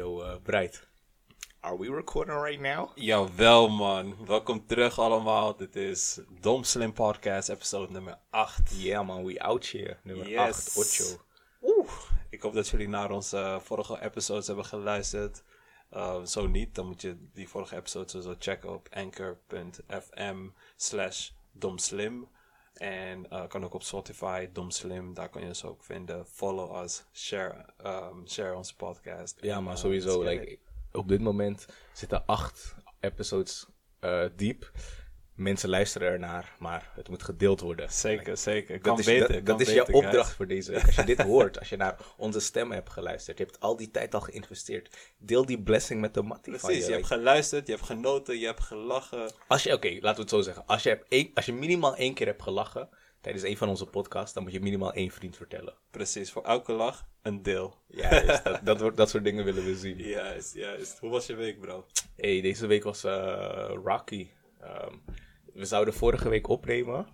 Yo, uh, Breit. Are we recording right now? Jawel, man. Welkom terug allemaal. Dit is Dom Slim Podcast, episode nummer 8. Ja, yeah, man. We out here. Nummer yes. 8, Ocho. Oeh. Ik hoop dat jullie naar onze uh, vorige episodes hebben geluisterd. Uh, zo niet, dan moet je die vorige episodes sowieso checken op anchor.fm slash domslim. En uh, kan ook op Spotify, Domslim, daar kan je ons ook vinden. Follow us, share, um, share onze podcast. Ja, maar sowieso, like, op dit moment zitten acht episodes uh, diep. Mensen luisteren ernaar, maar het moet gedeeld worden. Zeker, zeker. dat is, beter, dat, dat is jouw opdracht voor deze week. Als je dit hoort, als je naar onze stem hebt geluisterd, je hebt al die tijd al geïnvesteerd. Deel die blessing met de mattie Precies, je. je hebt geluisterd, je hebt genoten, je hebt gelachen. Als je, oké, laten we het zo zeggen. Als je, hebt één, als je minimaal één keer hebt gelachen tijdens een van onze podcasts, dan moet je minimaal één vriend vertellen. Precies, voor elke lach een deel. Ja, dat, dat, dat soort dingen willen we zien. Juist, juist. Hoe was je week, bro? Hey, deze week was uh, rocky. Um, we zouden vorige week opnemen.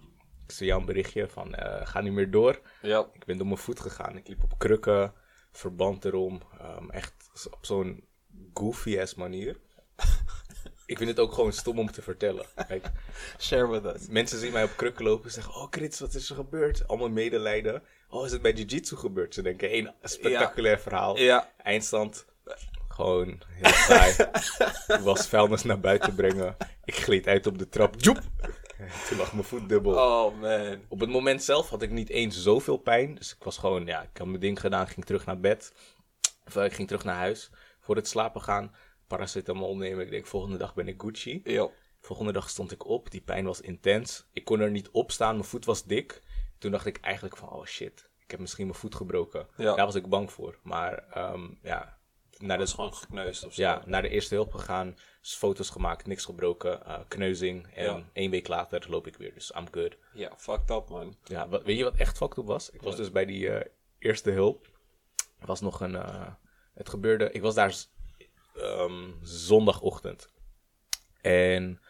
Ik zie jou een berichtje van uh, ga niet meer door. Ja. Ik ben door mijn voet gegaan. Ik liep op krukken, verband erom. Um, echt op zo'n goofy ass manier. ik vind het ook gewoon stom om te vertellen. Kijk, Share with us. Mensen zien mij op krukken lopen en zeggen: Oh, Krits, wat is er gebeurd? Allemaal medelijden. Oh, is het bij Jiu-Jitsu gebeurd? Ze denken: één spectaculair verhaal. Ja. Eindstand. Gewoon heel saai. Was vuilnis naar buiten brengen. Ik gleed uit op de trap. Joep! Toen lag mijn voet dubbel. Oh man. Op het moment zelf had ik niet eens zoveel pijn. Dus ik was gewoon, ja, ik had mijn ding gedaan. Ging terug naar bed. Of ik ging terug naar huis. Voor het slapen gaan. Paracetamol nemen. Ik denk, volgende dag ben ik Gucci. Ja. Volgende dag stond ik op. Die pijn was intens. Ik kon er niet op staan. Mijn voet was dik. Toen dacht ik eigenlijk van, oh shit. Ik heb misschien mijn voet gebroken. Ja. Daar was ik bang voor. Maar um, ja, naar de, gewoon gekneusd of zo. Ja, naar de eerste hulp gegaan, foto's gemaakt, niks gebroken, uh, kneuzing. En ja. één week later loop ik weer, dus I'm good. Ja, fucked up man. Ja, wat, weet je wat echt fucked up was? Ik was dus bij die uh, eerste hulp. Was nog een, uh, het gebeurde, ik was daar um, zondagochtend. En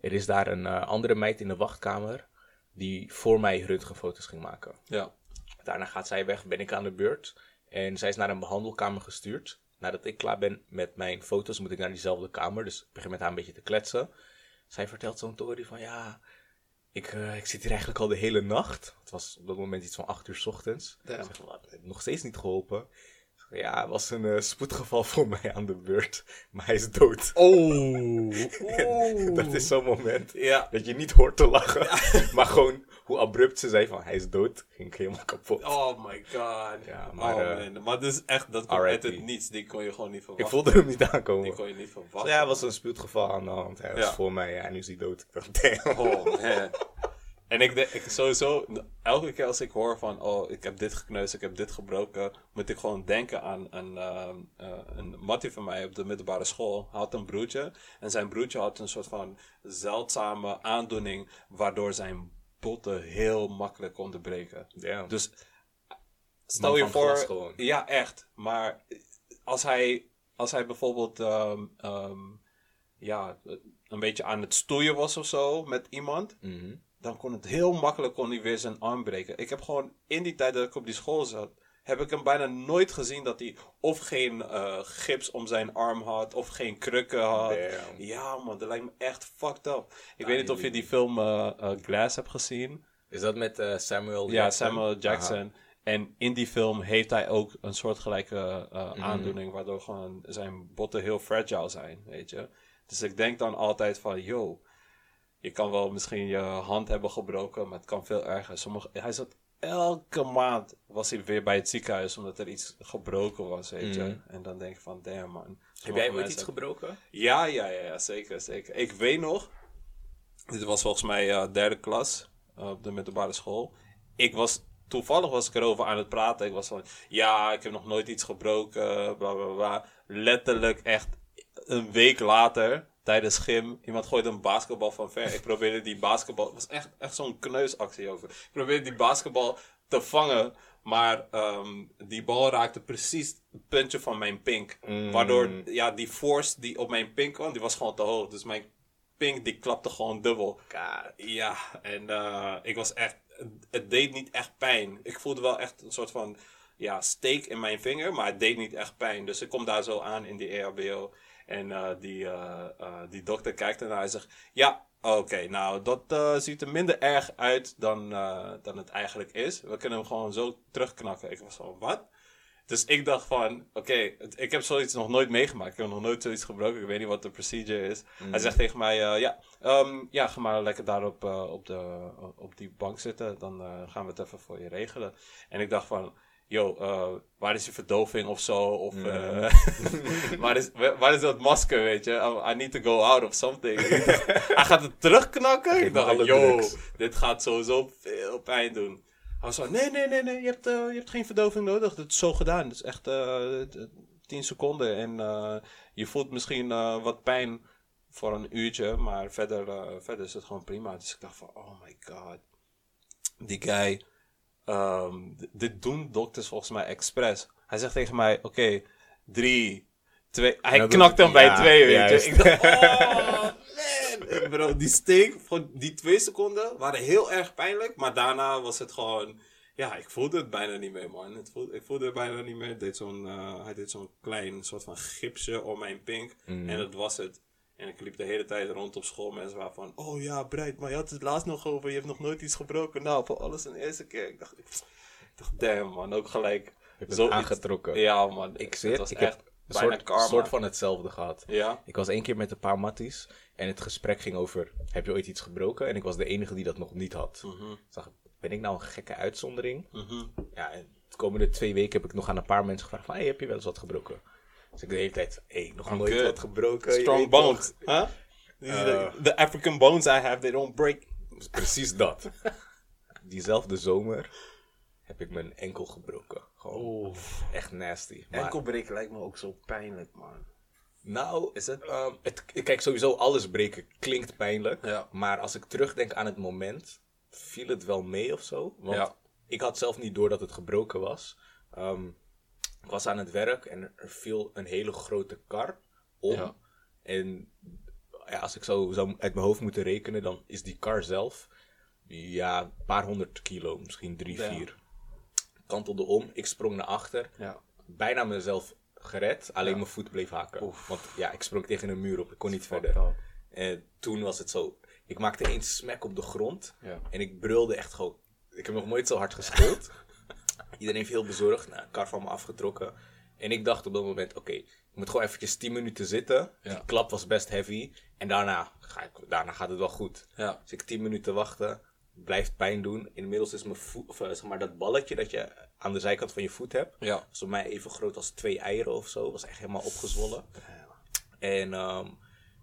er is daar een andere meid in de wachtkamer die voor mij röntgenfoto's ging maken. Ja. Daarna gaat zij weg, ben ik aan de beurt. En zij is naar een behandelkamer gestuurd nadat ik klaar ben met mijn foto's, moet ik naar diezelfde kamer. Dus ik begin met haar een beetje te kletsen. Zij vertelt zo'n tory van ja, ik, uh, ik zit hier eigenlijk al de hele nacht. Het was op dat moment iets van 8 uur s ochtends. Ja. Ik zeg, wat, heb nog steeds niet geholpen. Ja, het was een uh, spoedgeval voor mij aan de beurt. Maar hij is dood. Oh. dat is zo'n moment ja. dat je niet hoort te lachen. Ja. maar gewoon hoe abrupt ze zei van hij is dood, ging ik helemaal kapot. Oh my god. Ja, maar, oh, uh, maar dus echt, dat uit het niets. Die kon je gewoon niet verwachten. Ik voelde hem niet aankomen. Die kon je niet verwachten. ja, het was een spoedgeval aan de hand. Hij was voor mij en nu is hij dood. Ik dacht, damn. Oh man. En ik denk, ik sowieso, elke keer als ik hoor van, oh, ik heb dit gekneusd, ik heb dit gebroken, moet ik gewoon denken aan een, uh, uh, een mattie van mij op de middelbare school. Hij had een broertje en zijn broertje had een soort van zeldzame aandoening, waardoor zijn botten heel makkelijk konden breken. Damn. Dus stel je voor, ja echt, maar als hij, als hij bijvoorbeeld, um, um, ja, een beetje aan het stoeien was of zo met iemand. Mm -hmm dan kon het heel makkelijk kon hij weer zijn arm breken. Ik heb gewoon in die tijd dat ik op die school zat, heb ik hem bijna nooit gezien dat hij of geen uh, gips om zijn arm had, of geen krukken had. Damn. Ja man, dat lijkt me echt fucked up. Ik weet niet of je die film uh, uh, Glass hebt gezien. Is dat met Samuel Jackson? Ja, Samuel Jackson. Aha. En in die film heeft hij ook een soortgelijke mm. aandoening, waardoor gewoon zijn botten heel fragile zijn, weet je. Dus ik denk dan altijd van, yo, je kan wel misschien je hand hebben gebroken, maar het kan veel erger. Sommige, hij zat elke maand was hij weer bij het ziekenhuis omdat er iets gebroken was, weet je. Mm. En dan denk ik van, damn man. Heb jij ooit iets gebroken? Ja, ja, ja, ja, zeker, zeker. Ik weet nog, dit was volgens mij uh, derde klas uh, op de middelbare school. Ik was, toevallig was ik erover aan het praten. Ik was van, ja, ik heb nog nooit iets gebroken, bla bla bla. Letterlijk echt een week later tijdens gym. Iemand gooide een basketbal van ver. Ik probeerde die basketbal. Het was echt, echt zo'n kneusactie over. Ik probeerde die basketbal te vangen. Maar um, die bal raakte precies het puntje van mijn pink. Mm. Waardoor ja, die force die op mijn pink kwam, die was gewoon te hoog. Dus mijn pink die klapte gewoon dubbel. God. Ja, en uh, ik was echt. Het deed niet echt pijn. Ik voelde wel echt een soort van ja, steek in mijn vinger, maar het deed niet echt pijn. Dus ik kom daar zo aan in die EHBO. En eh, die, eh, eh, die dokter kijkt ernaar en zegt: Ja, oké, nou, dat ziet er minder erg uit dan, dan het eigenlijk is. We kunnen hem gewoon zo terugknakken. Ik was van: Wat? Dus ik dacht van, oké, ik heb zoiets nog nooit meegemaakt. Ik heb nog nooit zoiets gebroken. Ik weet niet wat de procedure is. Hij zegt tegen mij, ja, ehm, ja, ga maar lekker daar op, op, de, op die bank zitten. Dan gaan we het even voor je regelen. En ik dacht van, yo, eh, waar is je verdoving of zo? Of eh, waar, is, waar is dat masker, weet je? Oh, I need to go out of something. Hij gaat het terugknakken? Ik dacht, yo, drugs. dit gaat sowieso veel pijn doen. Hij was zo, nee, nee, nee, nee, je hebt, eh, je hebt geen verdoving nodig. Dat is zo gedaan. Dat is echt eh, t- 10 seconden. En je voelt misschien wat pijn voor een uurtje, maar verder, verder is het gewoon prima. Dus ik dacht van, oh my god. Die guy, ehm, dit doen dokters volgens mij expres. Hij zegt tegen mij, oké, drie, twee. Hij dat knakt hem bij ja, twee, weet juist. je. Ik dacht, oh man. Bro, die steek, voor die twee seconden waren heel erg pijnlijk. Maar daarna was het gewoon, ja, ik voelde het bijna niet meer, man. Het voelde, ik voelde het bijna niet meer. Deed zo'n, eh, hij deed zo'n klein soort van gipsje om mijn pink. Mhm. En dat was het. En ik liep de hele tijd rond op school. Mensen waren van, oh ja, Breit, maar je had het laatst nog over. Je hebt nog nooit iets gebroken. Nou, voor alles een eerste keer. Ik dacht, ik dacht damn man, ook gelijk. Zo aangetrokken? Ja man, Ik was ik echt heb een soort, karma. soort van hetzelfde gehad. Ja? Ik was één keer met een paar matties en het gesprek ging over: heb je ooit iets gebroken? En ik was de enige die dat nog niet had. Mhm. Ik dacht, ben ik nou een gekke uitzondering? Mhm. Ja, en de komende twee weken heb ik nog aan een paar mensen gevraagd: van, hey, heb je wel eens wat gebroken? Dus ik de hele tijd: hé, nog I'm nooit good. wat gebroken. Strong bones. Huh? Uh, the, African bones I have, they don't break. Dus precies dat. Diezelfde zomer heb ik mijn enkel gebroken. Gewoon echt nasty. Maar, Enkelbreken lijkt me ook zo pijnlijk, man. Nou, is het, het, kijk, sowieso alles breken klinkt pijnlijk. Ja. Maar als ik terugdenk aan het moment, viel het wel mee of zo. Want Ja. ik had zelf niet door dat het gebroken was. Ehm, ik was aan het werk en er viel een hele grote kar om. Ja. En ja, als ik zo zou uit mijn hoofd moeten rekenen, dan is die kar zelf ja, een paar honderd kilo, misschien drie, Ja. vier. Kantelde om, ik sprong naar achter Ja. bijna mezelf gered, alleen mijn voet bleef haken. Want ja, ik sprong tegen een muur op, ik kon niet verder. En toen was het zo, ik maakte één smack op de grond en ik brulde echt gewoon. Ik heb nog nooit zo hard geschreeuwd. Iedereen heeft heel bezorgd, nou, kar van me afgetrokken. En ik dacht op dat moment, oké, ik moet gewoon eventjes 10 minuten zitten. Ja. Die klap was best heavy. En daarna, ga ik, daarna gaat het wel goed. Ja. Dus ik 10 minuten wachten, blijft pijn doen. Inmiddels is mijn voet, of, eh, zeg maar dat balletje dat je aan de zijkant van je voet hebt, Ja. was voor mij even groot als twee eieren of zo. Was echt helemaal opgezwollen. En ehm,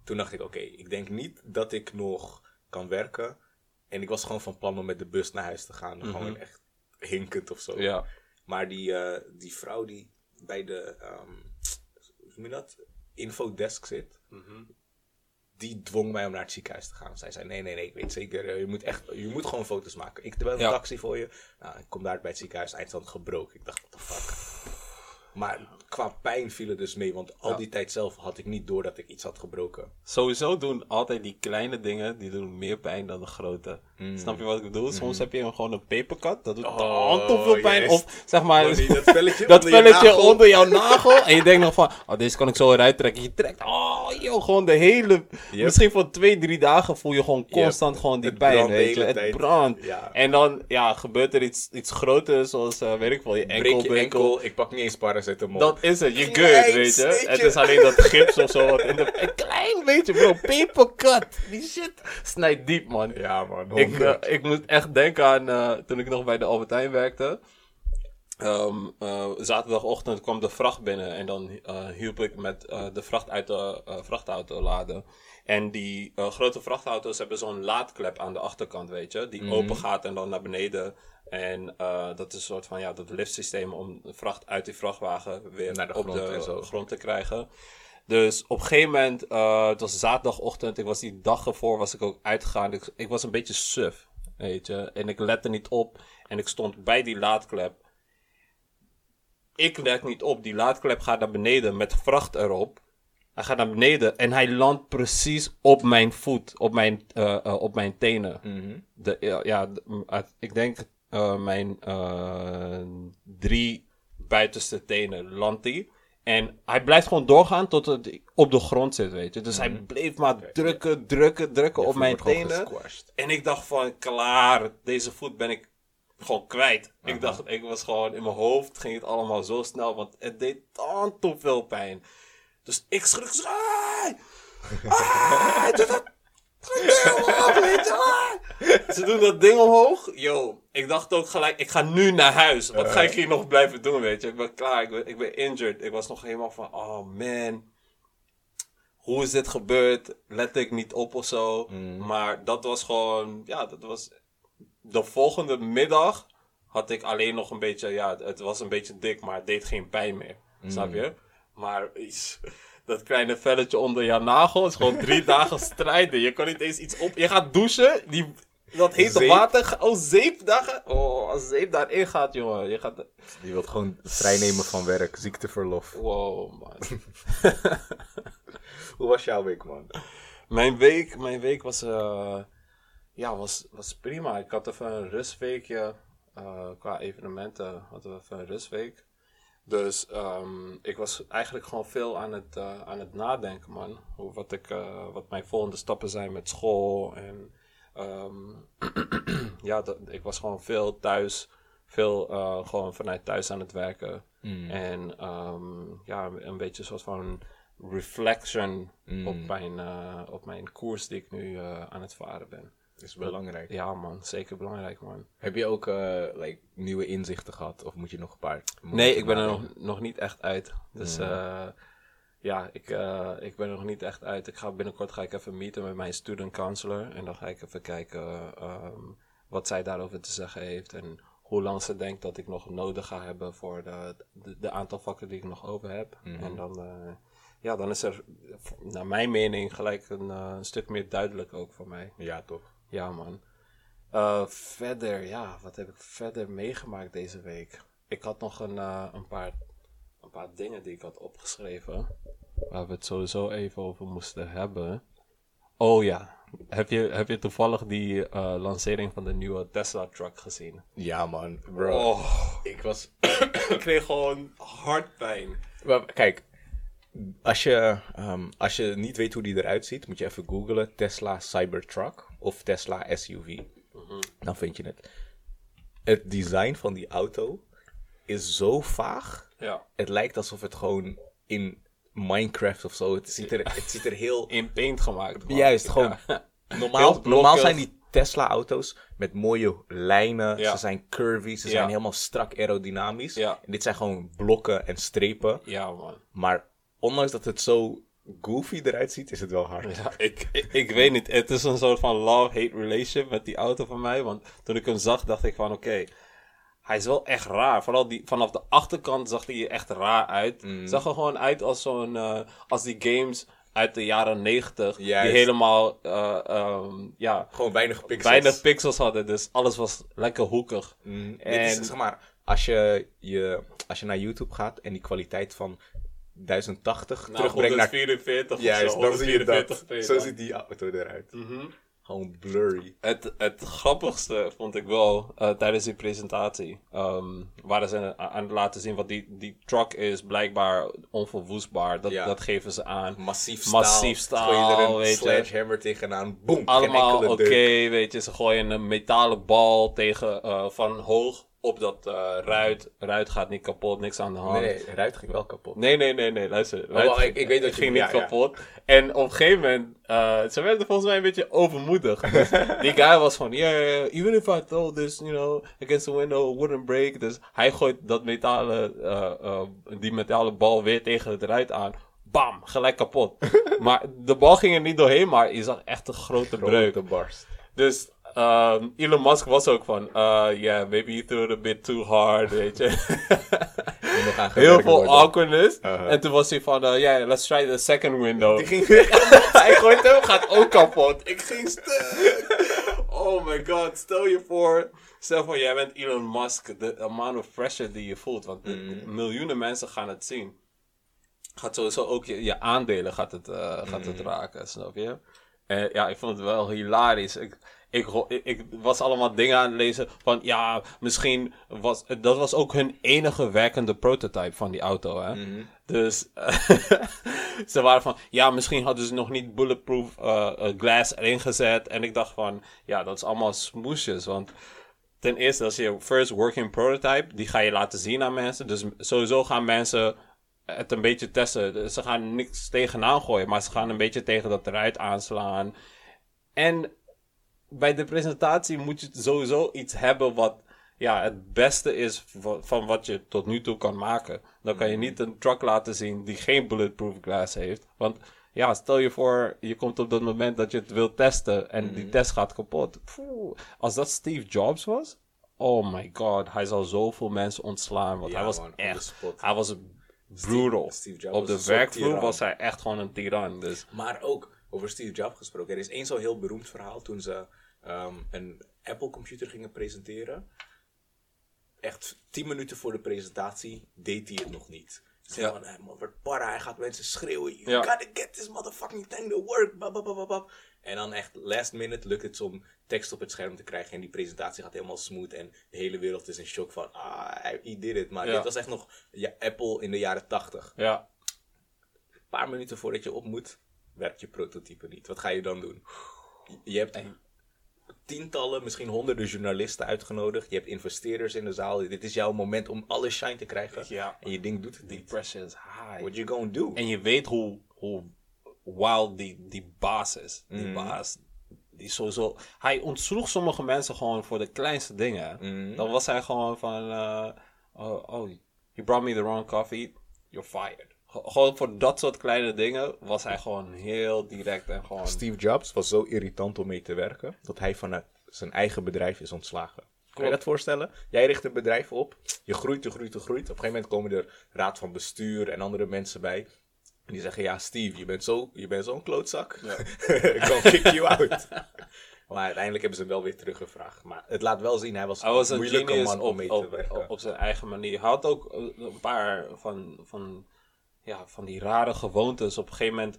toen dacht ik, oké, ik denk niet dat ik nog kan werken. En ik was gewoon van plan om met de bus naar huis te gaan. Gewoon echt hinkend of zo. Ja. Maar die, eh, die vrouw die bij de, ehm, hoe noem je dat? Infodesk zit. Die dwong mij om naar het ziekenhuis te gaan. Zij zei, nee, nee, nee, ik weet zeker, eh, je moet echt, je moet gewoon foto's maken. Ik heb een Ja. taxi voor je. Nou, ik kom daar bij het ziekenhuis, eindstand gebroken. Ik dacht, what the fuck. Maar qua pijn viel het dus mee, want al Ja. die tijd zelf had ik niet door dat ik iets had gebroken. Sowieso doen altijd die kleine dingen, die doen meer pijn dan de grote. Snap je wat ik bedoel? Soms heb je gewoon een papercut, dat doet Oh, oh, veel pijn. Of zeg maar, Oh, dat velletje dat onder je onder jouw nagel. En je denkt nog van, oh, deze kan ik zo eruit trekken. Je trekt, oh joh, gewoon de hele, misschien voor twee, drie dagen voel je gewoon constant gewoon die Het pijn, weet je. Het brandt. Ja. En dan, ja, gebeurt er iets, iets groters, zoals, eh, weet ik wel, je enkel, Breek je enkel. ik pak niet eens paracetamol. Dat is het, je good, weet je. sneetje. Het is alleen dat gips of zo. Wat in de, een klein beetje, bro. Papercut. Die shit snijdt diep, man. Ja man, Ik, eh, ik moet echt denken aan eh, toen ik nog bij de Albertijn werkte. Ehm, eh, zaterdagochtend kwam de vracht binnen en dan hielp ik met de vracht uit de vrachtauto laden. En die grote vrachtauto's hebben zo'n laadklep aan de achterkant, weet je, die open gaat en dan naar beneden. En dat is een soort van ja, dat liftsysteem om de vracht uit die vrachtwagen weer Naar de op grond de grond te krijgen. Dus op een gegeven moment, eh, het was zaterdagochtend, ik was die dag ervoor was ik ook uitgegaan. Ik, ik was een beetje suf, weet je. En ik lette niet op en ik stond bij die laadklep. Ik let niet op, die laadklep gaat naar beneden met vracht erop. Hij gaat naar beneden en hij landt precies op mijn voet, op mijn, eh, eh, op mijn tenen. Mhm. De, ja, de- ik denk mijn drie buitenste tenen landt hij. En hij blijft gewoon doorgaan tot het op de grond zit, weet je. Dus hij bleef maar drukken, drukken, drukken op mijn tenen. En ik dacht van, klaar, deze voet ben ik gewoon kwijt. Ik dacht, ik was gewoon in mijn hoofd, ging het allemaal zo snel, want het deed te veel pijn. Dus ik schrik zo, "Ai! Ai, doe dat ding omhoog, weet je, ai!" Ze doen dat ding omhoog. Yo, ik dacht ook gelijk, ik ga nu naar huis. Wat ga ik hier nog blijven doen, weet je. Ik ben klaar, ik ben, ik ben injured. Ik was nog helemaal van, oh man hoe is dit gebeurd? Let ik niet op of zo. Maar dat was gewoon, ja, dat was. De volgende middag had ik alleen nog een beetje, ja, het was een beetje dik, maar het deed geen pijn meer. Snap je? Maar iets, dat kleine velletje onder je nagel is gewoon drie dagen strijden. Je kan niet eens iets op. Je gaat douchen, die, dat hete Zeep. water, oh, zeep dagen. Oh, als zeep daarin gaat, jongen. Je gaat. Je wilt gewoon vrijnemen van werk, ziekteverlof. Wow, man. Hoe was jouw week, man? Mijn week, mijn week was, eh, ja, was, was prima. Ik had even een rustweekje. eh, qua evenementen hadden we even een rustweek. Dus ehm, ik was eigenlijk gewoon veel aan het, eh, aan het nadenken, man. Wat, ik, eh, wat mijn volgende stappen zijn met school. En ehm, ja, dat, ik was gewoon veel thuis. Veel eh, gewoon vanuit thuis aan het werken. En ehm, ja, een beetje een soort van reflection op, mijn, op mijn koers die ik nu aan het varen ben. Is belangrijk. Ja man, zeker belangrijk man. Heb je ook eh, like, nieuwe inzichten gehad? Of moet je nog een paar... Nee, ik ben er nog, nog niet echt uit. Dus eh, ja, ik, eh, ik ben er nog niet echt uit. Ik ga binnenkort ga ik even meeten met mijn student counselor. En dan ga ik even kijken ehm, wat zij daarover te zeggen heeft. En hoe lang ze denkt dat ik nog nodig ga hebben voor de, de, de aantal vakken die ik nog over heb. En dan, eh, ja, dan is er, naar mijn mening, gelijk een, eh, een stuk meer duidelijk ook voor mij. Ja, toch? Ja, man. Eh, verder, ja, wat heb ik verder meegemaakt deze week? Ik had nog een, eh, een, paar, een paar dingen die ik had opgeschreven. Waar we het sowieso even over moesten hebben. Oh ja, heb je, heb je toevallig die eh, lancering van de nieuwe Tesla truck gezien? Ja, man. Bro. Oh, Ik was... ik kreeg gewoon hartpijn. Maar kijk, als je, ehm, als je niet weet hoe die eruit ziet, moet je even googlen Tesla Cybertruck of Tesla SUV. Dan vind je het. Het design van die auto is zo vaag. Ja. Het lijkt alsof het gewoon in Minecraft of zo. Het ziet er, het ziet er heel. In paint gemaakt. man. Juist, gewoon. Ja. Normaal, normaal zijn die Tesla-auto's met mooie lijnen. Ja. Ze zijn curvy, ze Ja. zijn helemaal strak aerodynamisch. Ja. En dit zijn gewoon blokken en strepen. Ja, man. Maar ondanks dat het zo goofy eruit ziet, is het wel hard. Ja, ik, ik, ik weet niet. Het is een soort van love-hate relationship met die auto van mij. Want toen ik hem zag, dacht ik van oké. hij is wel echt raar. Vooral die, vanaf de achterkant zag hij er echt raar uit. Zag er gewoon uit als zo'n. eh, als die games uit de jaren 90. Juist. Die helemaal. eh, ehm, ja, Gewoon weinig pixels. weinig pixels hadden. Dus alles was lekker hoekig. Mm, En- Dit is, zeg maar, als je, je, als je naar YouTube gaat en die kwaliteit van 1080 Nou, terugbrengt naar... 144 of Juist, zo. dan zie je 144 dat. Zo ziet die auto eruit. Mhm. Gewoon blurry. Het, het grappigste vond ik wel eh, tijdens die presentatie. Ehm waren ze aan aan het laten zien wat die, die truck is. Blijkbaar onverwoestbaar. Dat, Ja. dat geven ze aan. Massief staal. Massief staal, er een weet je. sledgehammer tegenaan. Boom. Allemaal oké, weet je. Ze gooien een metalen bal tegen, eh, van hoog op dat eh, ruit. Ruit gaat niet kapot, niks aan de hand. Nee, ruit ging wel kapot. Nee, nee, nee, nee, luister. Ruit ging- ik- ik weet dat je- ging niet ja. kapot. En op een gegeven moment, eh, ze werden volgens mij een beetje overmoedig. Dus die guy was van, yeah, yeah, even if I throw this, you know, against the window, it wouldn't break. Dus hij gooit dat metalen, eh, die metalen bal weer tegen het ruit aan. Bam, gelijk kapot. maar de bal ging er niet doorheen, maar je zag echt een grote breuk. Grote barst. Dus ehm, Elon Musk was ook van, uh, yeah, maybe you threw it a bit too hard, weet je. Heel veel worden. awkwardness. Uh-huh. En toen was hij van, uh, yeah, let's try the second window. Die ging hij gooit hem, gaat ook kapot. Ik ging stuk. Oh my god, stel je voor. Stel voor, jij bent Elon Musk. De amount of pressure die je voelt. Want de- miljoenen mensen gaan het zien. Gaat sowieso ook je, je aandelen gaat het, eh, gaat het raken, snap je? En ja, ik vond het wel hilarisch. Ik, ik, ik, was allemaal dingen aan het lezen van ja, misschien was dat was ook hun enige werkende prototype van die auto. Hè? Dus ze waren van ja, misschien hadden ze nog niet bulletproof eh, glass erin gezet. En ik dacht van ja, dat is allemaal smoesjes. Want ten eerste, als je first working prototype, die ga je laten zien aan mensen. Dus sowieso gaan mensen het een beetje testen. Ze gaan niks tegenaan gooien, maar ze gaan een beetje tegen dat eruit aanslaan. En bij de presentatie moet je sowieso iets hebben wat ja, het beste is van, wat je tot nu toe kan maken. Dan kan je niet een truck laten zien die geen bulletproof glass heeft. Want ja, stel je voor, je komt op dat moment dat je het wilt testen en die test gaat kapot. Als dat Steve Jobs was, oh my god, hij zal zoveel mensen ontslaan. Want Ja, hij was man, echt, hij was brutal. Steve Jobs op de werkvloer was hij echt gewoon een tiran. Dus Maar ook over Steve Jobs gesproken. Er is één zo heel beroemd verhaal toen ze ehm, een Apple-computer gingen presenteren. Echt tien minuten voor de presentatie deed hij het nog niet. Ze Ja. van, hij wordt para, hij gaat mensen schreeuwen. You Ja. gotta get this motherfucking thing to work. En dan echt last minute lukt het om tekst op het scherm te krijgen. En die presentatie gaat helemaal smooth. En de hele wereld is in shock van, ah, he did it. Maar Ja. dit was echt nog ja, Apple in de jaren tachtig. ja, Een paar minuten voordat je op moet, werkt je prototype niet. Wat ga je dan doen? Je hebt tientallen, misschien honderden journalisten uitgenodigd. Je hebt investeerders in de zaal. Dit is jouw moment om alle shine te krijgen. Ja. En je ding doet het niet. pressure is high. What you gonna do? En je weet hoe, hoe wild die, die baas is. Die Mhm. baas. Die sowieso. Hij ontsloeg sommige mensen gewoon voor de kleinste dingen. Mhm. Dan was hij gewoon van. eh, oh, oh, you brought me the wrong coffee. You're fired. Gewoon voor dat soort kleine dingen was hij gewoon heel direct en gewoon. Steve Jobs was zo irritant om mee te werken, dat hij vanuit zijn eigen bedrijf is ontslagen. Kan je dat voorstellen? Jij richt een bedrijf op, je groeit, je groeit, je groeit. Op een gegeven moment komen er raad van bestuur en andere mensen bij. En die zeggen, ja Steve, je bent zo- je bent zo'n klootzak. Ik kan kick you out. Maar uiteindelijk hebben ze hem wel weer teruggevraagd. Maar het laat wel zien, hij was, Hij was een moeilijke man om mee te op, werken. op, op zijn eigen manier. Hij had ook eh, een paar van, van, ja, van die rare gewoontes. Op een gegeven moment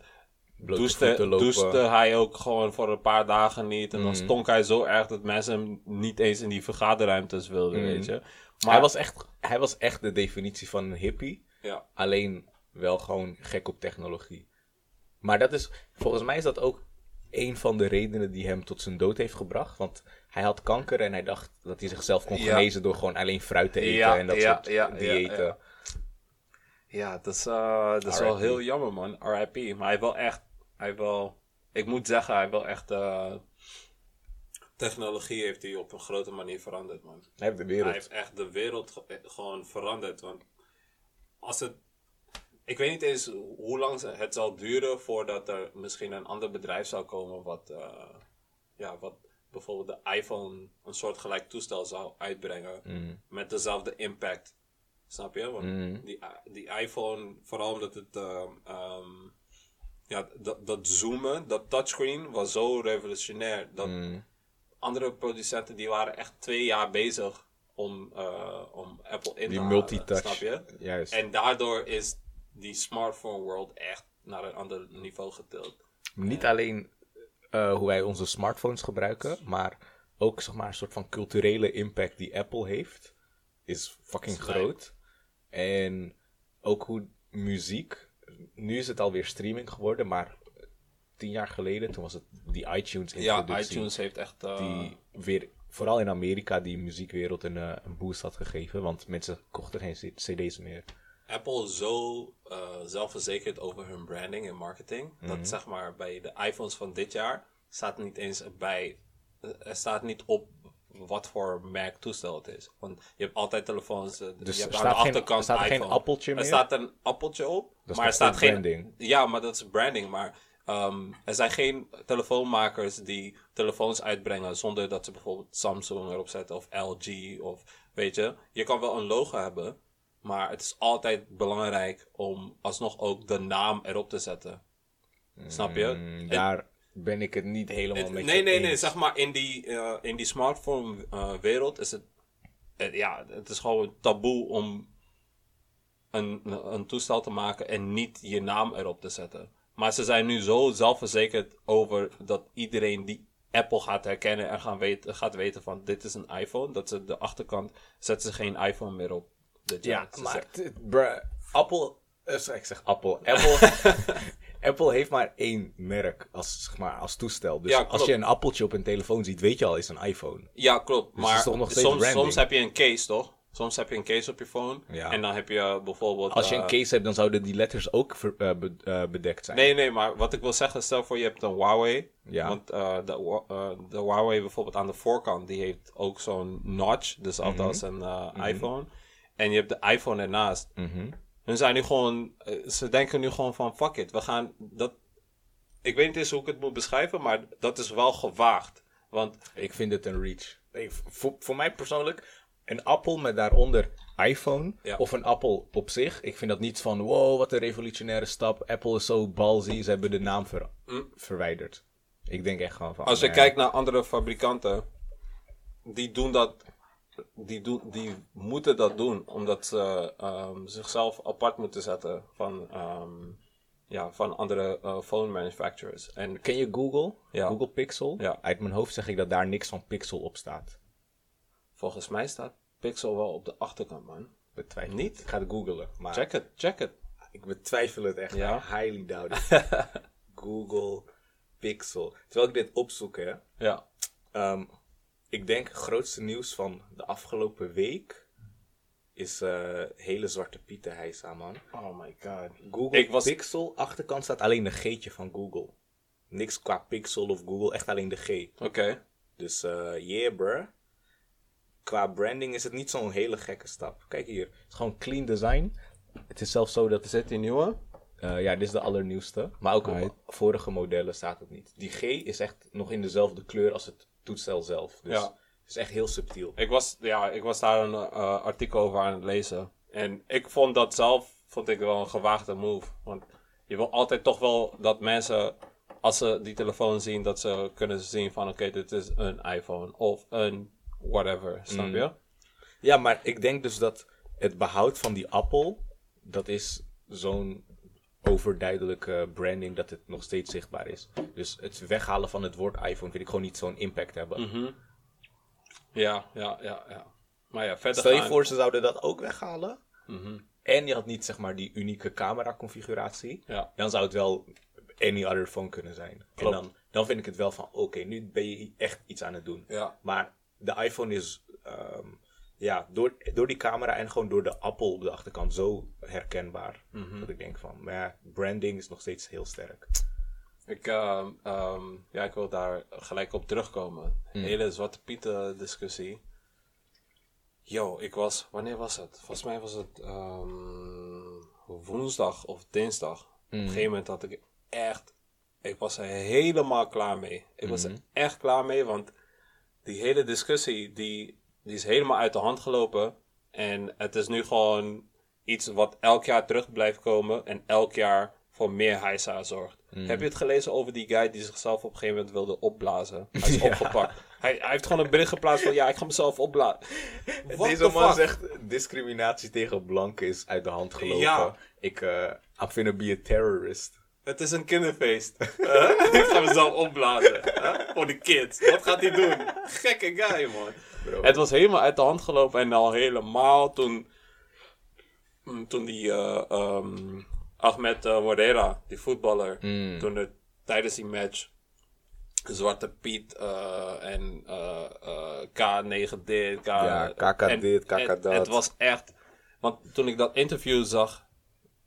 douchte hij ook gewoon voor een paar dagen niet. En dan Mm. stonk hij zo erg dat mensen hem niet eens in die vergaderruimtes wilden, Mm. weet je. Maar hij, was echt, hij was echt de definitie van een hippie. Ja. Alleen wel gewoon gek op technologie. Maar dat is, volgens mij is dat ook een van de redenen die hem tot zijn dood heeft gebracht. Want hij had kanker en hij dacht dat hij zichzelf kon Ja. genezen door gewoon alleen fruit te eten Ja, en dat soort diëten. Ja. Dat is, eh, dat is wel heel jammer, man. RIP. Maar hij wil echt, hij wil, ik moet zeggen, hij wil echt, eh, technologie heeft hij op een grote manier veranderd, man. Hij heeft de Hij wereld. heeft echt de wereld ge- gewoon veranderd. Want als het. Ik weet niet eens hoe lang het zal duren voordat er misschien een ander bedrijf zou komen wat. eh, ja, wat bijvoorbeeld de iPhone een soortgelijk toestel zou uitbrengen. Mm. Met dezelfde impact. Snap je? Want Mm. die, die iPhone, vooral omdat het. ehm, ehm, ja, dat, dat zoomen, dat touchscreen was zo revolutionair. Dat Mm. andere producenten die waren echt twee jaar bezig om, eh, om Apple in Die te halen, multitouch. Snap je? Juist. En daardoor is die smartphone world echt naar een ander niveau getild. Niet alleen eh, hoe wij onze smartphones gebruiken, maar ook zeg maar, een soort van culturele impact die Apple heeft, is fucking groot. En ook hoe muziek, nu is het alweer streaming geworden, maar tien jaar geleden, toen was het die iTunes Ja, introductie, iTunes heeft echt... eh, die weer, vooral in Amerika, die muziekwereld een, eh, een boost had gegeven, want mensen kochten geen cd's meer. Apple zo eh, zelfverzekerd over hun branding en marketing. Mhm. Dat zeg maar bij de iPhones van dit jaar staat niet eens bij. Er staat niet op wat voor merk toestel het is. Want je hebt altijd telefoons. eh, Dus je hebt er aan de geen- achterkant er staat geen iPhone. appeltje Er meer? staat een appeltje op. Dat maar er staat geen. branding. Ja, maar dat is branding. Maar ehm, er zijn geen telefoonmakers die telefoons uitbrengen zonder dat ze bijvoorbeeld Samsung erop zetten of LG of weet je. Je kan wel een logo hebben, maar het is altijd belangrijk om alsnog ook de naam erop te zetten. Snap je? Mm, daar ben ik het niet helemaal met nee, nee, nee. Zeg maar in die, eh, in die smartphone eh, wereld is het, ja, het is gewoon taboe om een, een toestel te maken en niet je naam erop te zetten. Maar ze zijn nu zo zelfverzekerd over dat iedereen die Apple gaat herkennen en gaan weten, gaat weten van dit is een iPhone. Dat ze de achterkant zetten ze geen iPhone meer op. Ja, maar Apple, eh, ik zeg Apple, Apple, Apple heeft maar één merk als, zeg maar, als toestel. Dus Ja, als je een appeltje op een telefoon ziet, weet je al, is een iPhone. Ja, klopt. Dus maar soms, soms heb je een case, toch? Soms heb je een case op je phone. Ja. En dan heb je bijvoorbeeld... Als je een eh, case hebt, dan zouden die letters ook ver- eh, be- eh, bedekt zijn. Nee, nee, maar wat ik wil zeggen, stel voor je hebt een Huawei. Ja. Want de, de Huawei bijvoorbeeld aan de voorkant, die heeft ook zo'n notch. Dus Mhm. altijd als een eh, iPhone. En je hebt de iPhone ernaast. Mhm. Hun zijn nu gewoon, eh, ze denken nu gewoon van fuck it, we gaan dat. Ik weet niet eens hoe ik het moet beschrijven, maar dat is wel gewaagd. Want Ik vind het een reach. Nee, voor, voor mij persoonlijk, een appel met daaronder iPhone Ja. of een appel op zich. Ik vind dat niet van, wow, wat een revolutionaire stap. Apple is zo balzy, ze hebben de naam ver- verwijderd. Ik denk echt gewoon van... Mm. als je nee. kijkt naar andere fabrikanten, die doen dat, die, doen, die moeten dat doen, omdat ze ehm, zichzelf apart moeten zetten van, ehm, ja, van andere eh, phone manufacturers. En Ken je Google? Ja. Google Pixel? Ja. Uit mijn hoofd zeg ik dat daar niks van Pixel op staat. volgens mij staat Pixel wel op de achterkant, man. Betwijfel. Niet? Ik ga het googlen. Maar Check het, check het. ik betwijfel het echt. Ja? Highly doubt. Google Pixel. Terwijl ik dit opzoek, hè. Ja. Ehm, ik denk het grootste nieuws van de afgelopen week is eh hele zwarte pieten hijsa, man. Oh my god. Google Ik was- Pixel, achterkant staat alleen de G'tje van Google. Niks qua Pixel of Google, echt alleen de G. Oké. Dus eh yeah, bruh. Qua branding is het niet zo'n hele gekke stap. Kijk hier, het is gewoon clean design. Het is zelfs zo dat... Is dit die nieuwe? eh, ja, dit is de allernieuwste. Maar ook Right. op vorige modellen staat het niet. Die G is echt nog in dezelfde kleur als het toetstel zelf. Dus Ja. het is echt heel subtiel. Ik was, ja, ik was daar een eh, artikel over aan het lezen. En ik vond dat zelf vond ik wel een gewaagde move. Want je wil altijd toch wel dat mensen, als ze die telefoon zien, dat ze kunnen zien van oké, dit is een iPhone of een whatever. Snap Mm. je? Ja, maar ik denk dus dat het behoud van die appel, dat is zo'n overduidelijke branding dat het nog steeds zichtbaar is. Dus het weghalen van het woord iPhone vind ik gewoon niet zo'n impact hebben. Mhm. Ja, ja, ja, ja. Maar ja, verder Stel je gaan- voor, ze zouden dat ook weghalen. Mhm. En je had niet zeg maar die unieke camera configuratie. Ja. Dan zou het wel any other phone kunnen zijn. Klopt. En dan, dan vind ik het wel van, oké, nu ben je echt iets aan het doen. Ja. Maar de iPhone is, ehm, ja, door, door die camera en gewoon door de appel op de achterkant zo herkenbaar. Mhm. Dat ik denk van, maar ja, branding is nog steeds heel sterk. Ik, ehm, ehm, ja, ik wil daar gelijk op terugkomen. Hele Zwarte Pieten discussie. Yo, ik was, wanneer was het? Volgens mij was het ehm, woensdag of dinsdag. Op een gegeven moment had ik echt, ik was er helemaal klaar mee. Ik was er echt klaar mee, want die hele discussie, die, die is helemaal uit de hand gelopen. En het is nu gewoon iets wat elk jaar terug blijft komen en elk jaar voor meer heisa zorgt. Heb je het gelezen over die guy die zichzelf op een gegeven moment wilde opblazen? Hij is opgepakt. Hij, hij heeft gewoon een bericht geplaatst van ja, ik ga mezelf opblazen. What Deze man fuck? zegt, discriminatie tegen blanken is uit de hand gelopen. Ja. Ik, eh I'm finna be a terrorist. Het is een kinderfeest. Huh? ik ga mezelf opblazen. Huh? Voor de kids. Wat gaat hij doen? Gekke guy, man. Bro. Het was helemaal uit de hand gelopen. En al helemaal toen... mm, Toen die... eh, ehm, Ahmed Moreira, die voetballer. Mm. Toen er tijdens die match... Zwarte Piet eh, en eh, eh, K9 dit, K... Ja, KK dit, KK dat. Het was echt... Want toen ik dat interview zag...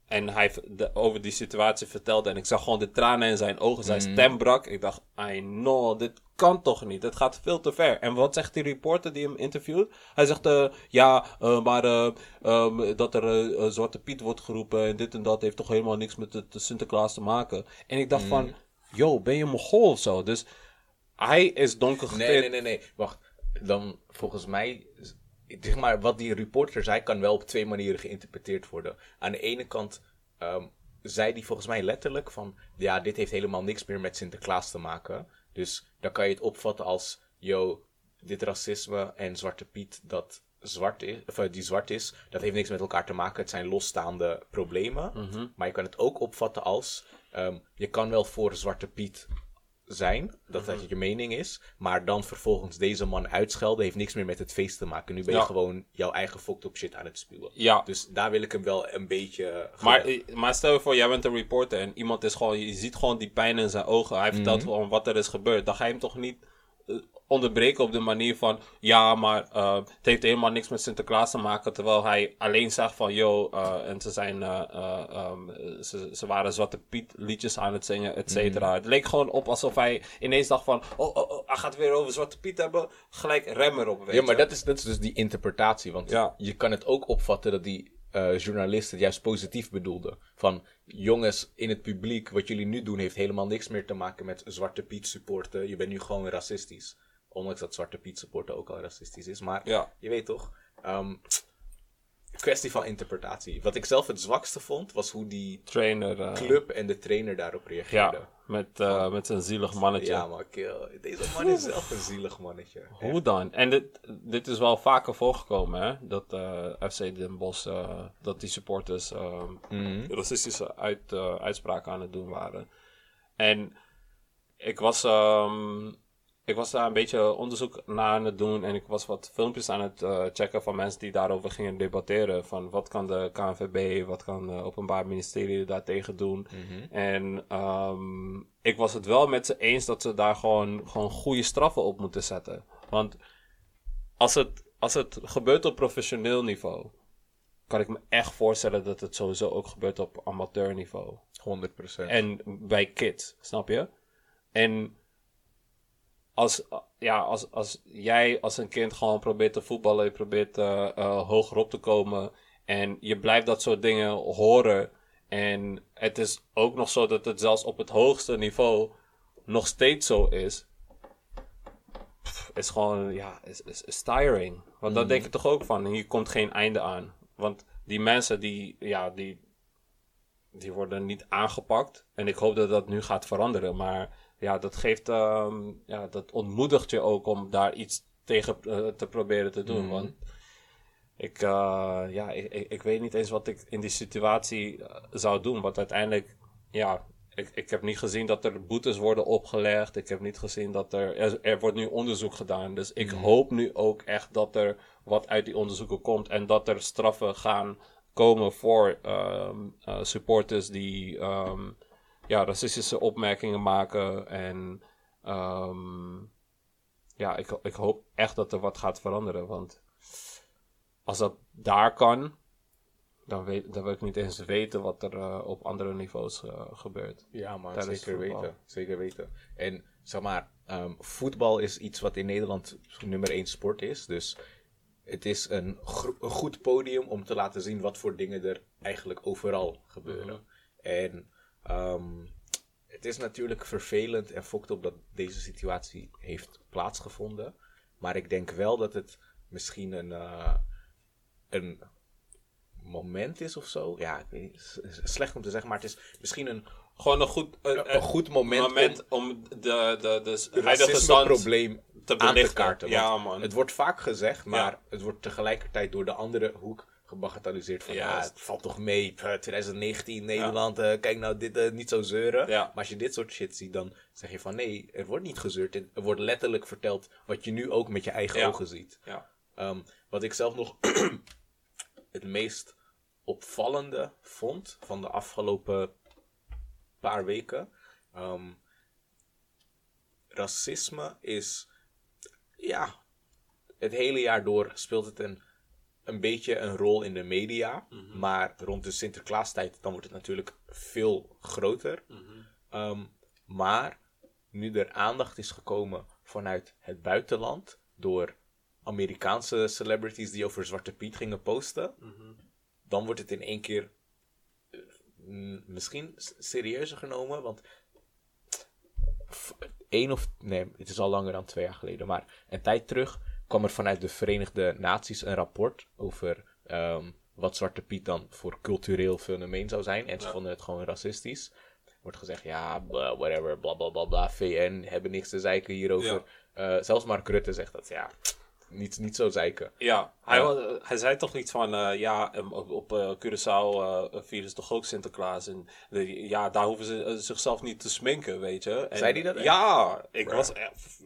En hij de- over die situatie vertelde. En ik zag gewoon de tranen in zijn ogen. Zijn stem brak. Ik dacht, I know, dit kan toch niet. Het gaat veel te ver. En wat zegt die reporter die hem interviewt? Hij zegt, eh, ja, eh, maar eh, ehm, dat er Zwarte Piet wordt geroepen. En dit en dat heeft toch helemaal niks met het Sinterklaas te maken. En ik dacht van, yo, ben je Mongool of zo? Dus hij is donker Nee, nee, nee, nee. Wacht. Dan volgens mij. Zeg maar, wat die reporter zei, kan wel op twee manieren geïnterpreteerd worden. Aan de ene kant ehm, zei die volgens mij letterlijk van. Ja, dit heeft helemaal niks meer met Sinterklaas te maken. Dus dan kan je het opvatten als. Yo, dit racisme en Zwarte Piet dat zwart is, of, eh, die zwart is, dat heeft niks met elkaar te maken. Het zijn losstaande problemen. Maar je kan het ook opvatten als. ehm, je kan wel voor Zwarte Piet zijn, dat Mhm. dat je mening is, maar dan vervolgens deze man uitschelden, heeft niks meer met het feest te maken. Nu ben je Ja. gewoon jouw eigen fucked up shit aan het spuwen. Ja, Dus daar wil ik hem wel een beetje... Maar, eh, maar stel je voor, jij bent een reporter en iemand is gewoon, je ziet gewoon die pijn in zijn ogen. Hij vertelt Mhm. gewoon wat er is gebeurd. Dan ga je hem toch niet eh, onderbreken op de manier van, ja, maar eh, het heeft helemaal niks met Sinterklaas te maken. Terwijl hij alleen zegt van, yo, eh, en ze zijn, ehm, ze, ze waren Zwarte Piet liedjes aan het zingen, et cetera. Het leek gewoon op alsof hij ineens dacht van, oh, oh, oh, hij gaat weer over Zwarte Piet hebben. Gelijk rem erop, weet Ja, maar je. dat is, dat is dus die interpretatie. Want Ja. je kan het ook opvatten dat die journalist het juist positief bedoelde. Van jongens in het publiek, wat jullie nu doen, heeft helemaal niks meer te maken met Zwarte Piet supporten. Je bent nu gewoon racistisch. Ondanks dat Zwarte Piet supporten ook al racistisch is. Maar Ja. je weet toch. ehm, kwestie van interpretatie. Wat ik zelf het zwakste vond, was hoe die Trainer. eh, club en de trainer daarop reageerden. ja, met, eh, met zijn zielig mannetje. Ja, maar kill. Deze man is zelf een zielig mannetje. Hoe dan? En dit, dit is wel vaker voorgekomen, hè? Dat eh, FC Den Bosch, dat die supporters ehm, Mhm. racistische uit, uitspraken aan het doen waren. En ik was, ehm, ik was daar een beetje onderzoek naar aan het doen en ik was wat filmpjes aan het eh, checken van mensen die daarover gingen debatteren. Van wat kan de KNVB, wat kan het Openbaar Ministerie daartegen doen. En ehm, ik was het wel met ze eens dat ze daar gewoon, gewoon goede straffen op moeten zetten. Want als het, als het gebeurt op professioneel niveau, kan ik me echt voorstellen dat het sowieso ook gebeurt op amateurniveau. 100%. En bij kids, snap je? En als, ja, als, als jij als een kind gewoon probeert te voetballen, je probeert eh, hoger op te komen en je blijft dat soort dingen horen. En het is ook nog zo dat het zelfs op het hoogste niveau nog steeds zo is. Pff, is gewoon, ja, is, is, is tiring. Want dan denk je toch ook van, hier komt geen einde aan. Want die mensen die, ja, die, die worden niet aangepakt. En ik hoop dat dat nu gaat veranderen. Maar ja, dat geeft, ehm, ja, dat ontmoedigt je ook om daar iets tegen eh, te proberen te doen. Want ik, eh, ja, ik, ik, ik weet niet eens wat ik in die situatie eh, zou doen. Want uiteindelijk, ja, ik, ik heb niet gezien dat er boetes worden opgelegd. Ik heb niet gezien dat er, er, er wordt nu onderzoek gedaan. Dus ik hoop nu ook echt dat er wat uit die onderzoeken komt. En dat er straffen gaan komen voor ehm, eh, supporters die ehm, ja, racistische opmerkingen maken. En ehm, ja, ik, ik hoop echt dat er wat gaat veranderen. Want als dat daar kan, dan, weet, dan wil ik niet eens weten wat er eh, op andere niveaus eh, gebeurt. Ja, maar zeker weten. Zeker weten. En zeg maar, ehm, voetbal is iets wat in Nederland nummer één sport is. Dus het is een, een goed podium om te laten zien wat voor dingen er eigenlijk overal gebeuren. En ehm, het is natuurlijk vervelend en fokt op dat deze situatie heeft plaatsgevonden. Maar ik denk wel dat het misschien een, eh, een moment is of zo. Ja, ik weet niet, slecht om te zeggen, maar het is misschien een Gewoon een goed, een, een goed moment, om de, de, de racisme-probleem te aan te kaarten. Ja, man. Het wordt vaak gezegd, maar Ja. het wordt tegelijkertijd door de andere hoek gebagatelliseerd. Van ja, Juist. het valt toch mee. Pff, 2019 Nederland, eh, kijk nou, dit eh, niet zo zeuren. Ja. Maar als je dit soort shit ziet, dan zeg je van nee, er wordt niet gezeurd. Er wordt letterlijk verteld wat je nu ook met je eigen Ja. ogen ziet. Ja. Ehm, wat ik zelf nog het meest opvallende vond van de afgelopen paar weken. ehm, racisme is, ja, het hele jaar door speelt het een, een beetje een rol in de media. Maar rond de Sinterklaastijd, dan wordt het natuurlijk veel groter. Ehm, maar nu er aandacht is gekomen vanuit het buitenland door Amerikaanse celebrities die over Zwarte Piet gingen posten, dan wordt het in één keer eh, misschien serieuzer genomen. Want één of nee, het is al langer dan twee jaar geleden, maar een tijd terug kwam er vanuit de Verenigde Naties een rapport over ehm, wat Zwarte Piet dan voor cultureel fenomeen zou zijn. En ze vonden het gewoon racistisch. Wordt gezegd, ja, whatever, bla bla bla bla, VN hebben niks te zeiken hierover. Eh, zelfs Mark Rutte zegt dat, ja, niet, niet zo zeiken. Ja, hij, Ja. hij zei toch iets van, eh, ja, um, op, op eh, Curaçao eh vieren ze toch ook Sinterklaas. En de- ja, daar hoeven ze zichzelf niet te sminken, weet je. En, Zei hij dat? Ja, ik was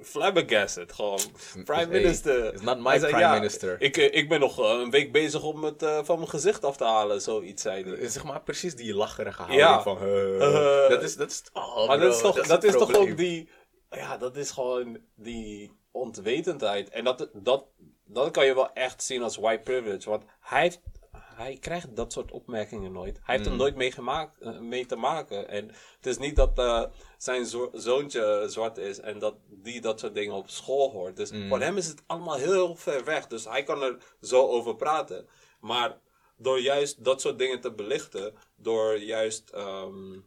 flabbergasted, gewoon. Prime Hey, minister. it's not my zei, prime ja, minister. Ik, ik ben nog een week bezig om het van mijn gezicht af te halen, zoiets zei hij. Zeg maar precies die lacherige houding Ja. van... dat is... Dat is, oh, bro, dat is toch, dat het is toch ook die. Ja, dat is gewoon die ontwetendheid. En dat, dat, dat kan je wel echt zien als white privilege. Want hij, heeft, hij krijgt dat soort opmerkingen nooit. Hij heeft Mm. er nooit mee, gemaakt, eh, mee te maken. En het is niet dat eh, zijn zo- zoontje zwart is en dat die dat soort dingen op school hoort. Dus Mm. voor hem is het allemaal heel ver weg. Dus hij kan er zo over praten. Maar door juist dat soort dingen te belichten, door juist. ehm,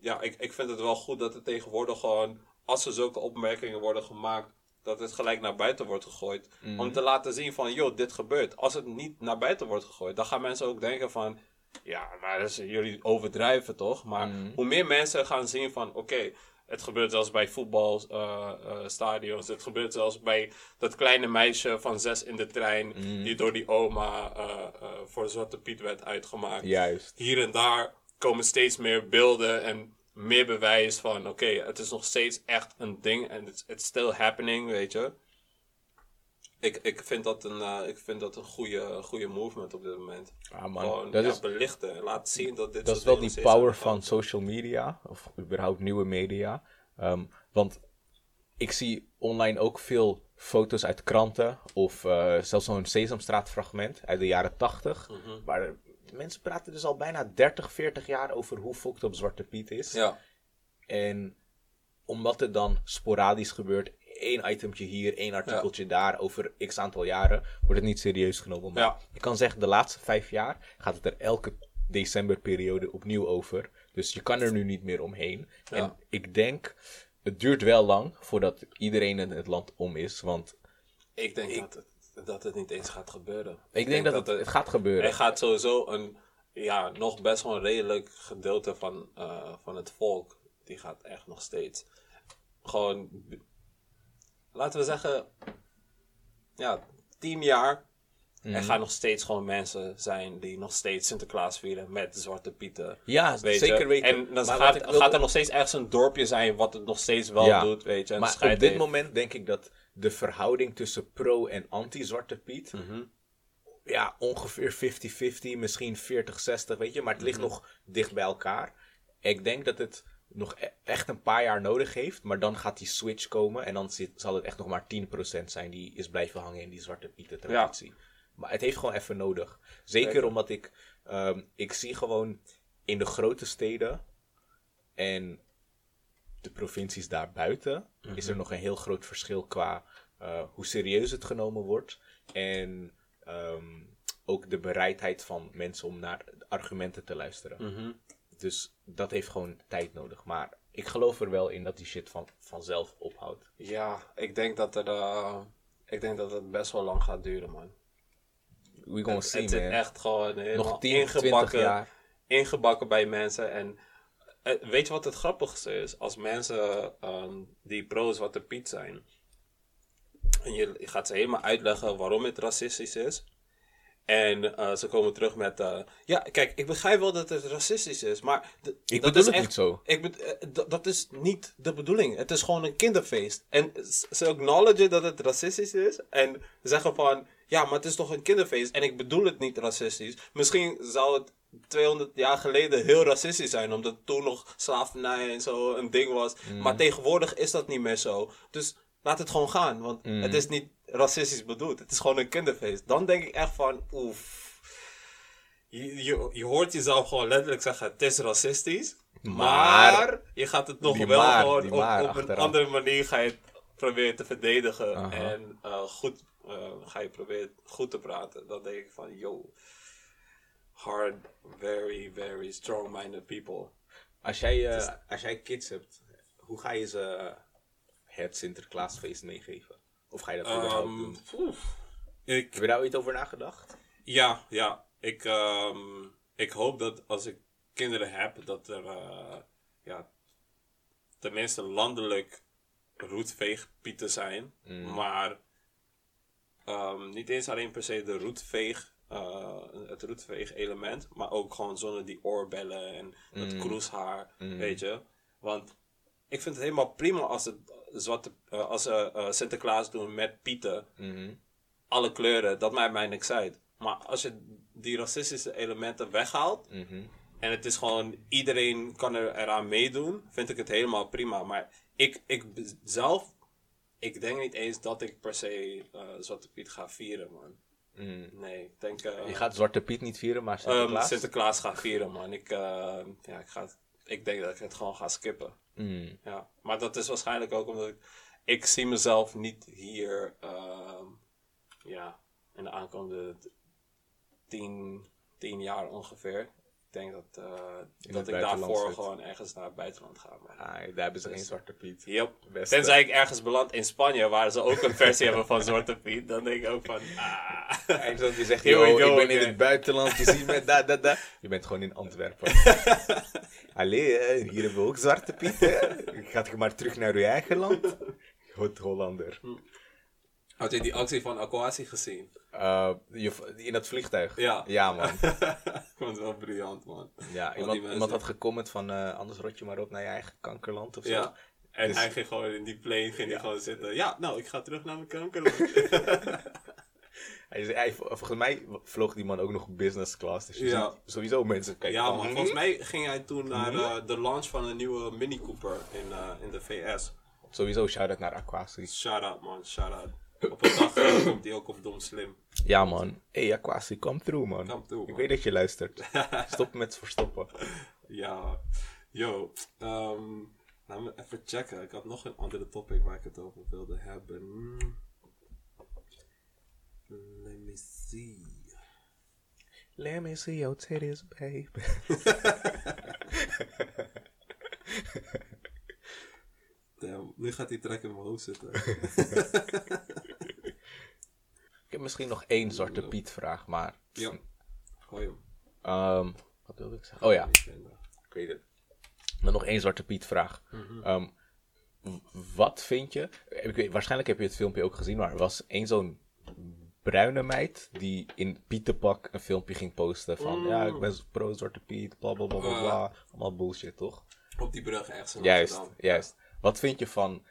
ja, ik, ik vind het wel goed dat er tegenwoordig gewoon, als er zulke opmerkingen worden gemaakt, dat het gelijk naar buiten wordt gegooid. Om te laten zien van, joh, dit gebeurt. Als het niet naar buiten wordt gegooid, dan gaan mensen ook denken van, ja, maar dat is, jullie overdrijven toch? Maar hoe meer mensen gaan zien van, oké, het gebeurt zelfs bij voetbalstadions. het gebeurt zelfs bij dat kleine meisje van zes in de trein, die door die oma eh, eh, voor Zwarte Piet werd uitgemaakt Juist. hier en daar komen steeds meer beelden en meer bewijs van, oké, het is nog steeds echt een ding en it's, it's still happening, weet je. Ik, ik vind dat een, eh, ik vind dat een goede, goede movement op dit moment. Ah, man. Gewoon dat ja, is, belichten en laten zien dat dit dat is wel die power van social media. Of überhaupt nieuwe media. Ehm, want ik zie online ook veel foto's uit kranten. Of eh, zelfs zo'n Sesamstraat fragment uit de jaren 80. Mhm. Waar mensen praten dus al bijna 30, 40 jaar over hoe fucked op Zwarte Piet is. Ja, En omdat het dan sporadisch gebeurt, één itemtje hier, één artikeltje daar, over x aantal jaren, wordt het niet serieus genomen. Maar Ja. ik kan zeggen, de laatste vijf jaar gaat het er elke decemberperiode opnieuw over. Dus je kan er nu niet meer omheen. Ja. En ik denk, het duurt wel lang voordat iedereen in het land om is. Want ik denk dat, het, dat het niet eens gaat gebeuren. ik, denk dat, het, het gaat gebeuren. Er gaat sowieso een, ja, nog best wel een redelijk gedeelte van, eh, van het volk, die gaat echt nog steeds gewoon, laten we zeggen, ja, tien jaar. Mhm. Er gaan nog steeds gewoon mensen zijn die nog steeds Sinterklaas vieren met Zwarte Pieten. Ja, Weet zeker je? weten. En dan gaat, er nog steeds ergens een dorpje zijn wat het nog steeds wel Ja. doet, weet je. En Maar op dit moment denk ik dat de verhouding tussen pro- en anti-Zwarte Piet... Mhm. Ja, ongeveer 50-50, misschien 40-60, weet je. Maar het ligt Mhm. nog dicht bij elkaar. Ik denk dat het nog e- echt een paar jaar nodig heeft. Maar dan gaat die switch komen. En dan zit, zal het echt nog maar 10% zijn die is blijven hangen in die Zwarte Pieten traditie. Maar het heeft gewoon even nodig. Zeker, Zeker. omdat ik... ehm, ik zie gewoon in de grote steden... En de provincies daarbuiten is er nog een heel groot verschil qua eh, hoe serieus het genomen wordt. En ehm, ook de bereidheid van mensen om naar argumenten te luisteren. Mhm. Dus dat heeft gewoon tijd nodig. Maar ik geloof er wel in dat die shit van, vanzelf ophoudt. Ja, ik denk dat er, eh, ik denk dat het best wel lang gaat duren, man. We Het, see, het zit man. echt gewoon helemaal Nog 10, 20 ingebakken, jaar. ingebakken bij mensen. En weet je wat het grappigste is? Als mensen ehm, die pro-Zwarte Piet zijn, en je, je gaat ze helemaal uitleggen waarom het racistisch is. En eh, ze komen terug met, eh, ja, kijk, ik begrijp wel dat het racistisch is, maar... d- Ik dat bedoel is het echt- niet zo. Ik eh, d- dat is niet de bedoeling. Het is gewoon een kinderfeest. En ze acknowledgen dat het racistisch is. En zeggen van, ja, maar het is toch een kinderfeest. En ik bedoel het niet racistisch. Misschien zou het 200 jaar geleden heel racistisch zijn. Omdat toen nog slavernij en zo een ding was. Maar tegenwoordig is dat niet meer zo. Dus laat het gewoon gaan. Want het is niet racistisch bedoeld. Het is gewoon een kinderfeest. Dan denk ik echt van, oef. Je, je, je hoort jezelf gewoon letterlijk zeggen, het is racistisch. Maar, Maar- je gaat het nog wel maar, gewoon op, op een andere manier ga je het proberen te verdedigen. En eh, goed, eh, ga je proberen goed te praten. Dan denk ik van, yo, hard, very, very strong-minded people. Als jij, eh, als jij kids hebt, hoe ga je ze eh, het Sinterklaasfeest meegeven? Of ga je dat überhaupt Ehm, doen? oef. ik, Heb je daar ooit over nagedacht? Ja, ja. Ik, ehm, ik hoop dat als ik kinderen heb, dat er eh, ja, tenminste landelijk roetveegpieten zijn. Maar ehm, niet eens alleen per se de roetveeg, eh, het roetveeg element, maar ook gewoon zonder die oorbellen en dat kroeshaar, weet je. Want ik vind het helemaal prima als het zwarte, eh, als ze eh, Sinterklaas doen met pieten, Mhm. alle kleuren, dat maakt mij niks uit. Maar als je die racistische elementen weghaalt, Mhm. en het is gewoon, iedereen kan er eraan meedoen, vind ik het helemaal prima. Maar ik, ik zelf, ik denk niet eens dat ik per se eh, Zwarte Piet ga vieren, man. Mhm. Nee, ik denk... eh, Je gaat Zwarte Piet niet vieren, maar ehm, Sinterklaas? Sinterklaas ga vieren, man. Ik, eh, ja, ik, ga, ik denk dat ik het gewoon ga skippen. Mhm. Ja. Maar dat is waarschijnlijk ook omdat ik... Ik zie mezelf niet hier... ehm, ja, in de aankomende tien, tien jaar ongeveer. Ik denk dat, eh, dat ik daarvoor zit. gewoon ergens naar het buitenland ga. Man. Ah, daar hebben ze geen Zwarte Piet. Yep. Beste. Tenzij ik ergens beland in Spanje, waar ze ook een versie hebben van Zwarte Piet. Dan denk ik ook van... Ah. Eindelijk die zegt, yo, ik ben in het buitenland, je ziet me, da, da, da. Je bent gewoon in Antwerpen. Allee, hè, hier hebben we ook Zwarte Piet, hè. Gaat je maar terug naar je eigen land? Goed Hollander. Had je die actie van Aquasi gezien? Eh, je, in dat vliegtuig? Ja. Ja, man. ik vond het wel briljant, man. Ja, iemand, mensen- iemand had gecomment van, eh, anders rot je maar op naar je eigen kankerland of zo. Ja. En Dus- hij ging gewoon in die plane ging hij gewoon zitten. Ja, nou, ik ga terug naar mijn kankerland. Hij, zei- hij, volgens mij vloog die man ook nog business class. Dus je Ja. sowieso mensen kijken. ja, hm? Volgens mij ging hij toen naar eh, de launch van een nieuwe Mini Cooper in, in de VS. Sowieso shout-out naar Aquasi. Shout out, man. Shout out. Op een dag komt hij ook op Dom Slim. Ja, man. Hey, Aquasi, come through, man. Come through, Ik man. weet dat je luistert. Stop met verstoppen. Ja. Yo. ehm laat me even checken. Ik had nog een andere topic waar ik het over wilde hebben. Hmm. Let me see. Let me see your titties, baby. Damn, nu gaat die track in mijn hoofd zitten. Misschien nog één Zwarte Piet vraag, maar... ja. Gooi hem. Ehm, wat wilde ik zeggen? Oh ja, Ik weet het. Dan nog één Zwarte Piet vraag. Ehm, w- wat vind je... Ik weet, waarschijnlijk heb je het filmpje ook gezien, maar er was één zo'n bruine meid die in Pietenpak een filmpje ging posten van... Ja, ik ben pro Zwarte Piet, bla bla bla bla bla. Allemaal bullshit, toch? Op die brug ergens in Juist, Amsterdam. juist. Wat vind je van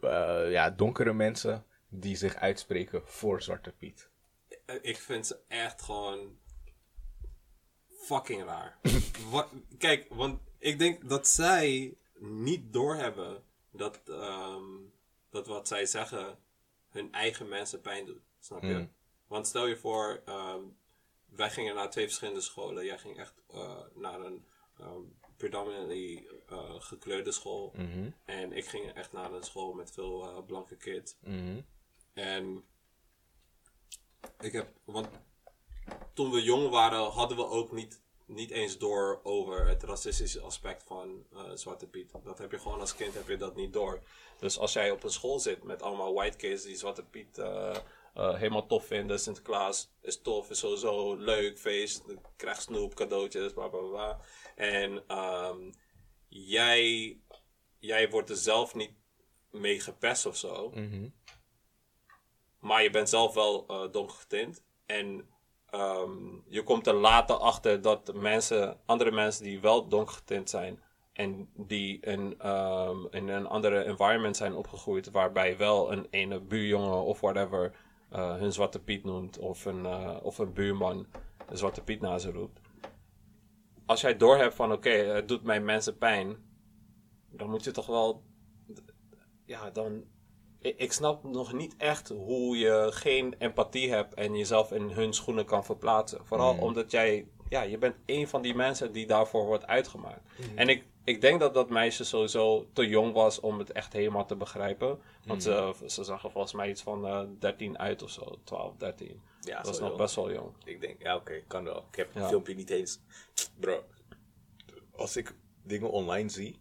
eh, ja, donkere mensen die zich uitspreken voor Zwarte Piet? Eh, Ik vind ze echt gewoon fucking raar. Wat, kijk, want ik denk dat zij niet doorhebben dat, ehm, dat wat zij zeggen hun eigen mensen pijn doet. Snap je? Mm. Want stel je voor, ehm, wij gingen naar twee verschillende scholen. Jij ging echt eh, naar een ehm, predominantly eh, gekleurde school. Mhm, En ik ging echt naar een school met veel blanke kids. mhm, En ik heb, want toen we jong waren, hadden we ook niet, niet eens door over het racistische aspect van eh, Zwarte Piet. Dat heb je gewoon als kind heb je dat niet door. Dus als jij op een school zit met allemaal white kids die Zwarte Piet eh, eh, helemaal tof vinden, Sinterklaas is tof, is sowieso leuk, feest, krijgt snoep, cadeautjes, bla bla bla. En ehm, jij, jij wordt er zelf niet mee gepest of zo. mhm. Maar je bent zelf wel eh donkergetint. En ehm, je komt er later achter dat mensen, andere mensen die wel donkergetint zijn. En die in, ehm, in een andere environment zijn opgegroeid. Waarbij wel een ene buurjongen of whatever eh, hun Zwarte Piet noemt. Of een, eh, of een buurman een Zwarte Piet naar ze roept. Als jij doorhebt van oké, het doet mijn mensen pijn. Dan moet je toch wel ja, dan. Ik, ik snap nog niet echt hoe je geen empathie hebt en jezelf in hun schoenen kan verplaatsen. Vooral omdat jij, ja, je bent een van die mensen die daarvoor wordt uitgemaakt. En ik, ik denk dat dat meisje sowieso te jong was om het echt helemaal te begrijpen. Want ze, ze zag er volgens mij iets van eh 13 uit of zo, 12, 13. Ja, dat is zo nog jong. best wel jong. Ik denk, ja oké, kan wel. Ik heb het Ja. filmpje niet eens... Bro, als ik dingen online zie...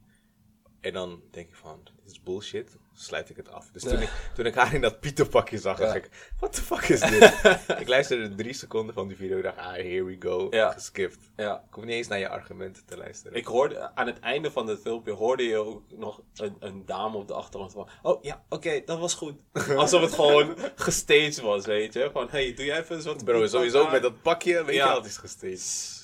En dan denk ik van, dit is bullshit. Sluit ik het af. Dus toen, ik, toen ik haar in dat Pieterpakje zag, dacht ik, what the fuck is dit? ik luisterde drie seconden van die video en dacht, ah, here we go. Ja. Geskipt. Ja. Ik hoef niet eens naar je argumenten te luisteren. Ik hoorde, aan het einde van het filmpje hoorde je ook nog een, een dame op de achtergrond van... Oh ja, oké, dat was goed. Alsof het gewoon gestaged was, weet je. Van, hey, doe jij even een soort... Bro, sowieso met dat pakje, weet Ja. je, dat is gesteeds.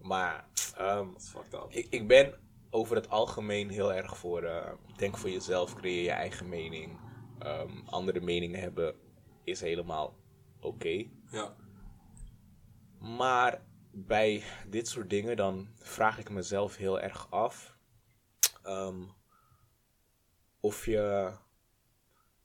Maar, up. ik, ik ben over het algemeen heel erg voor, eh, denk voor jezelf, creëer je eigen mening. Ehm, andere meningen hebben is helemaal oké. Ja. Maar bij dit soort dingen dan vraag ik mezelf heel erg af ehm, of je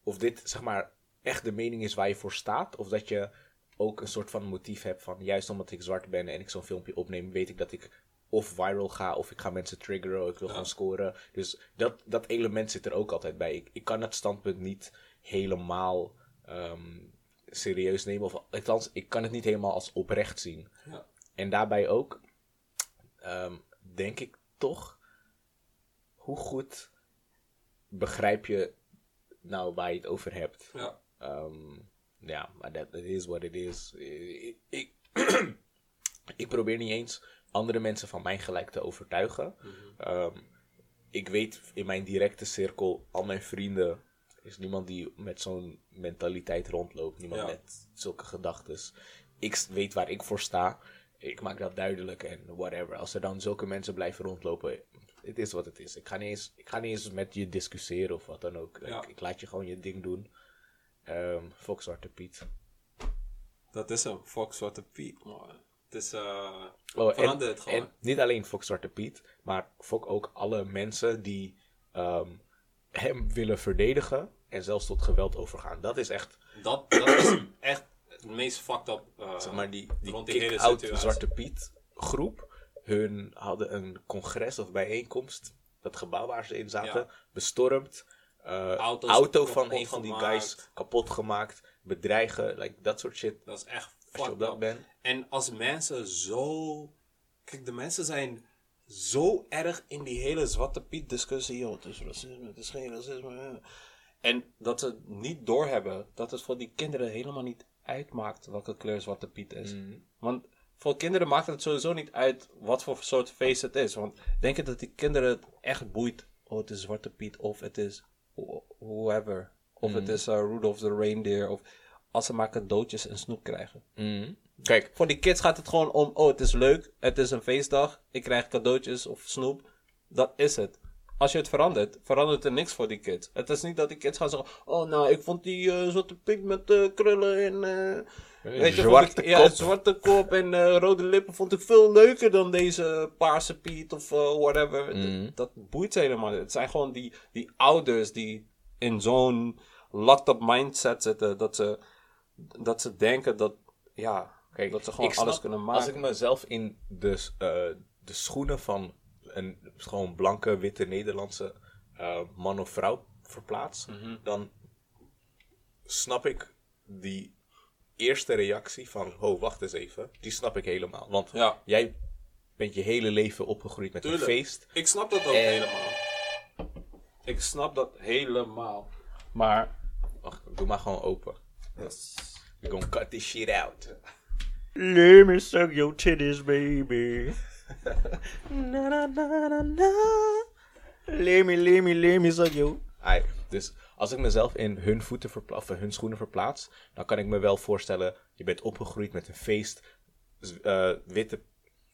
of dit zeg maar echt de mening is waar je voor staat of dat je ook een soort van motief hebt van juist omdat ik zwart ben en ik zo'n filmpje opneem weet ik dat ik of viral ga of ik ga mensen triggeren of ik wil gaan scoren dus dat, dat element zit er ook altijd bij ik, ik kan het standpunt niet helemaal ehm, serieus nemen of althans ik kan het niet helemaal als oprecht zien Ja. en daarbij ook ehm, denk ik toch hoe goed begrijp je nou waar je het over hebt. Ja. Ehm, ja, maar dat that is what it is. Ik, ik, ik probeer niet eens andere mensen van mijn gelijk te overtuigen. Ehm, ik weet in mijn directe cirkel, al mijn vrienden, is niemand die met zo'n mentaliteit rondloopt. Niemand Ja. met zulke gedachten. Ik weet waar ik voor sta. Ik maak dat duidelijk en whatever. Als er dan zulke mensen blijven rondlopen, het is wat het is. Ik ga niet eens, ik ga niet eens met je discussiëren of wat dan ook. Ja. Ik, ik laat je gewoon je ding doen. Ehm Fox Zwarte Piet. Dat is een Fox Zwarte Piet, man. Is, eh Oh, en, het gewoon. en niet alleen Fox Zwarte Piet, maar Fok ook alle mensen die ehm, hem willen verdedigen en zelfs tot geweld overgaan. Dat is echt, dat, dat is echt het meest fucked up. eh, zeg maar, die, die kick-out. Zwarte Piet groep. Hun hadden een congres of bijeenkomst, dat gebouw waar ze in zaten, Ja. bestormd. Auto's auto van een van die guys kapot gemaakt, bedreigen, like, dat soort shit. Dat is echt Als je fucked op dat bent. En als mensen zo... Kijk, de mensen zijn zo erg in die hele Zwarte Piet discussie. Joh, het is racisme, het is geen racisme. eh. En dat ze niet doorhebben dat het voor die kinderen helemaal niet uitmaakt welke kleur Zwarte Piet is. Want voor kinderen maakt het sowieso niet uit wat voor soort feest het is. Want denk je dat die kinderen het echt boeit? Oh, het is Zwarte Piet of het is who- whoever. Of het is uh, Rudolph the Reindeer. Of als ze maar cadeautjes en snoep krijgen. Kijk, Voor die kids gaat het gewoon om, oh het is leuk, het is een feestdag, ik krijg cadeautjes of snoep. Dat is het. Als je het verandert, verandert er niks voor die kids. Het is niet dat die kids gaan zeggen, oh nou, ik vond die eh, zwarte piet met eh, krullen en... eh, weet je, zwarte ik, ja, kop. zwarte kop en rode lippen vond ik veel leuker dan deze paarse piet of whatever. Mhm. Dat, boeit ze helemaal niet. Het zijn gewoon die, die ouders die in zo'n locked-up mindset zitten, dat ze, dat ze denken dat, ja, Kijk, dat ze gewoon snap, alles kunnen maken. Als ik mezelf in de, eh, de schoenen van een gewoon blanke, witte Nederlandse eh, man of vrouw verplaats, Mhm. dan snap ik die eerste reactie van, oh, wacht eens even. Die snap ik helemaal. Want Ja. jij bent je hele leven opgegroeid met Tuurlijk. een feest. Ik snap dat ook En- helemaal. Ik snap dat helemaal. Maar. Wacht, doe maar gewoon open. We gonna cut this shit out. Let me suck your titties, baby. na na na na na. Let me, let me, let me suck your. Ai, dus als ik mezelf in hun voeten of hun schoenen verplaats, dan kan ik me wel voorstellen, je bent opgegroeid met een feest, eh, witte,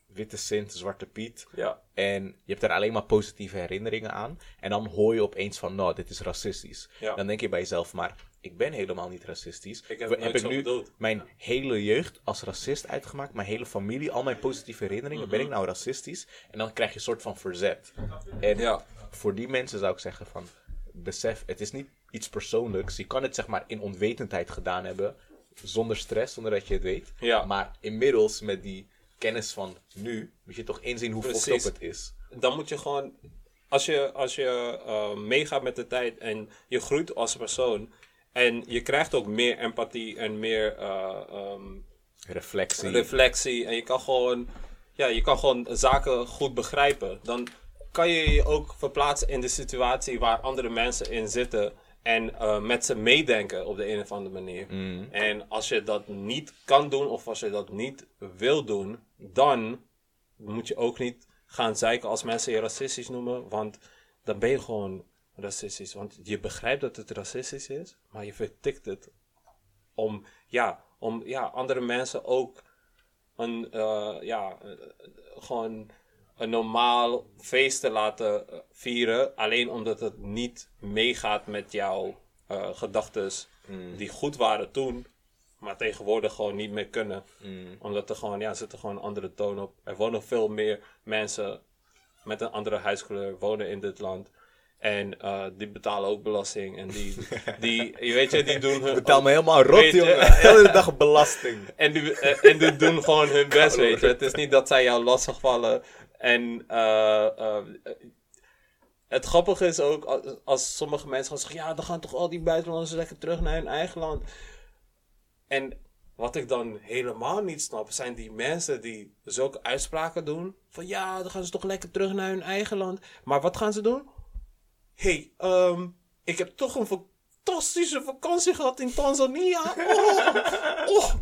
witte Sint, zwarte Piet. Ja. En je hebt er alleen maar positieve herinneringen aan. En dan hoor je opeens van, nou, dit is racistisch. Ja. Dan denk je bij jezelf, maar ik ben helemaal niet racistisch. Ik heb ik nu bedoeld. mijn hele jeugd als racist uitgemaakt? Mijn hele familie, al mijn positieve herinneringen, ben ik Mhm. nou racistisch? En dan krijg je een soort van verzet. En Ja. voor die mensen zou ik zeggen van, besef, het is niet iets persoonlijks. Je kan het zeg maar in onwetendheid gedaan hebben, zonder stress, zonder dat je het weet. Ja. Maar inmiddels met die kennis van nu, moet je toch inzien hoe fucked het is. Dan moet je gewoon. Als je, als je eh, meegaat met de tijd en je groeit als persoon. En je krijgt ook meer empathie en meer eh, ehm, Reflectie. reflectie. En je kan gewoon. Ja, je kan gewoon zaken goed begrijpen. Dan kan je je ook verplaatsen in de situatie waar andere mensen in zitten. En eh, met ze meedenken op de een of andere manier. En als je dat niet kan doen, of als je dat niet wil doen, dan moet je ook niet gaan zeiken als mensen je racistisch noemen. Want dan ben je gewoon racistisch. Want je begrijpt dat het racistisch is, maar je vertikt het om, ja, om ja, andere mensen ook een, eh, ja, gewoon een normaal feest te laten eh, vieren. Alleen omdat het niet meegaat met jouw eh gedachten die goed waren toen. Maar tegenwoordig gewoon niet meer kunnen. Omdat er gewoon, ja, zit er gewoon een andere toon op. Er wonen veel meer mensen met een andere huidskleur wonen in dit land. En eh, die betalen ook belasting. En die, die je weet je, die doen hun... Betaal me helemaal rot, jongen. De hele dag belasting. En die, eh, en die doen gewoon hun best, weet je. Het is niet dat zij jou lastigvallen. En eh, het grappige is ook, als, als sommige mensen gaan zeggen... Ja, dan gaan toch al die buitenlanders lekker terug naar hun eigen land. En wat ik dan helemaal niet snap, zijn die mensen die zulke uitspraken doen. Van ja, dan gaan ze toch lekker terug naar hun eigen land. Maar wat gaan ze doen? Hey, ehm, ik heb toch een fantastische vakantie gehad in Tanzania. Oh, oh,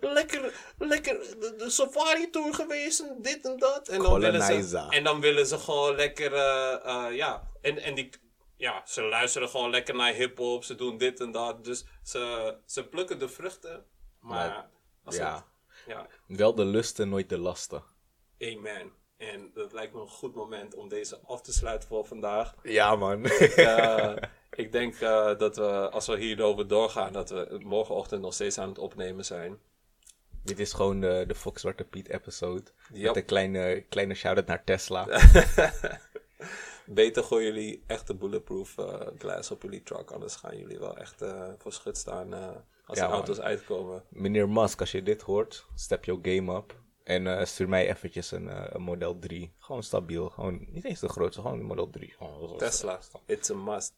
lekker, lekker de, de safari tour geweest en dit en dat. En dan, willen ze, en dan willen ze gewoon lekker, eh, eh, ja, en, en die, ja, ze luisteren gewoon lekker naar hip-hop, ze doen dit en dat. Dus ze, ze plukken de vruchten, maar, ja. het- ja, Wel de lusten, nooit de lasten. amen. En dat lijkt me een goed moment om deze af te sluiten voor vandaag. Ja, man. Eh, ik denk eh, dat we, als we hierover doorgaan, dat we morgenochtend nog steeds aan het opnemen zijn. Dit is gewoon de, de Fox Zwarte Piet episode. Yep. Met een kleine, kleine shout-out naar Tesla. Beter gooien jullie echt de bulletproof eh, glass op jullie truck, anders gaan jullie wel echt eh, voor schut staan eh, als Ja, de man. auto's uitkomen. Meneer Musk, als je dit hoort, step your game up. En eh, stuur mij eventjes een, eh, een Model 3. Gewoon stabiel. Gewoon niet eens de grootste, gewoon een Model 3. Gewoon, Tesla, it's a must.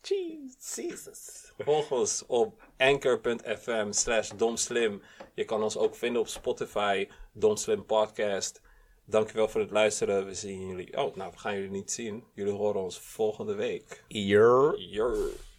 Jesus. Volg ons op anchor.fm slash domslim. Je kan ons ook vinden op Spotify, Domslim Podcast. Dankjewel voor het luisteren. We zien jullie... Oh, nou, we gaan jullie niet zien. Jullie horen ons volgende week. Ear. Yer.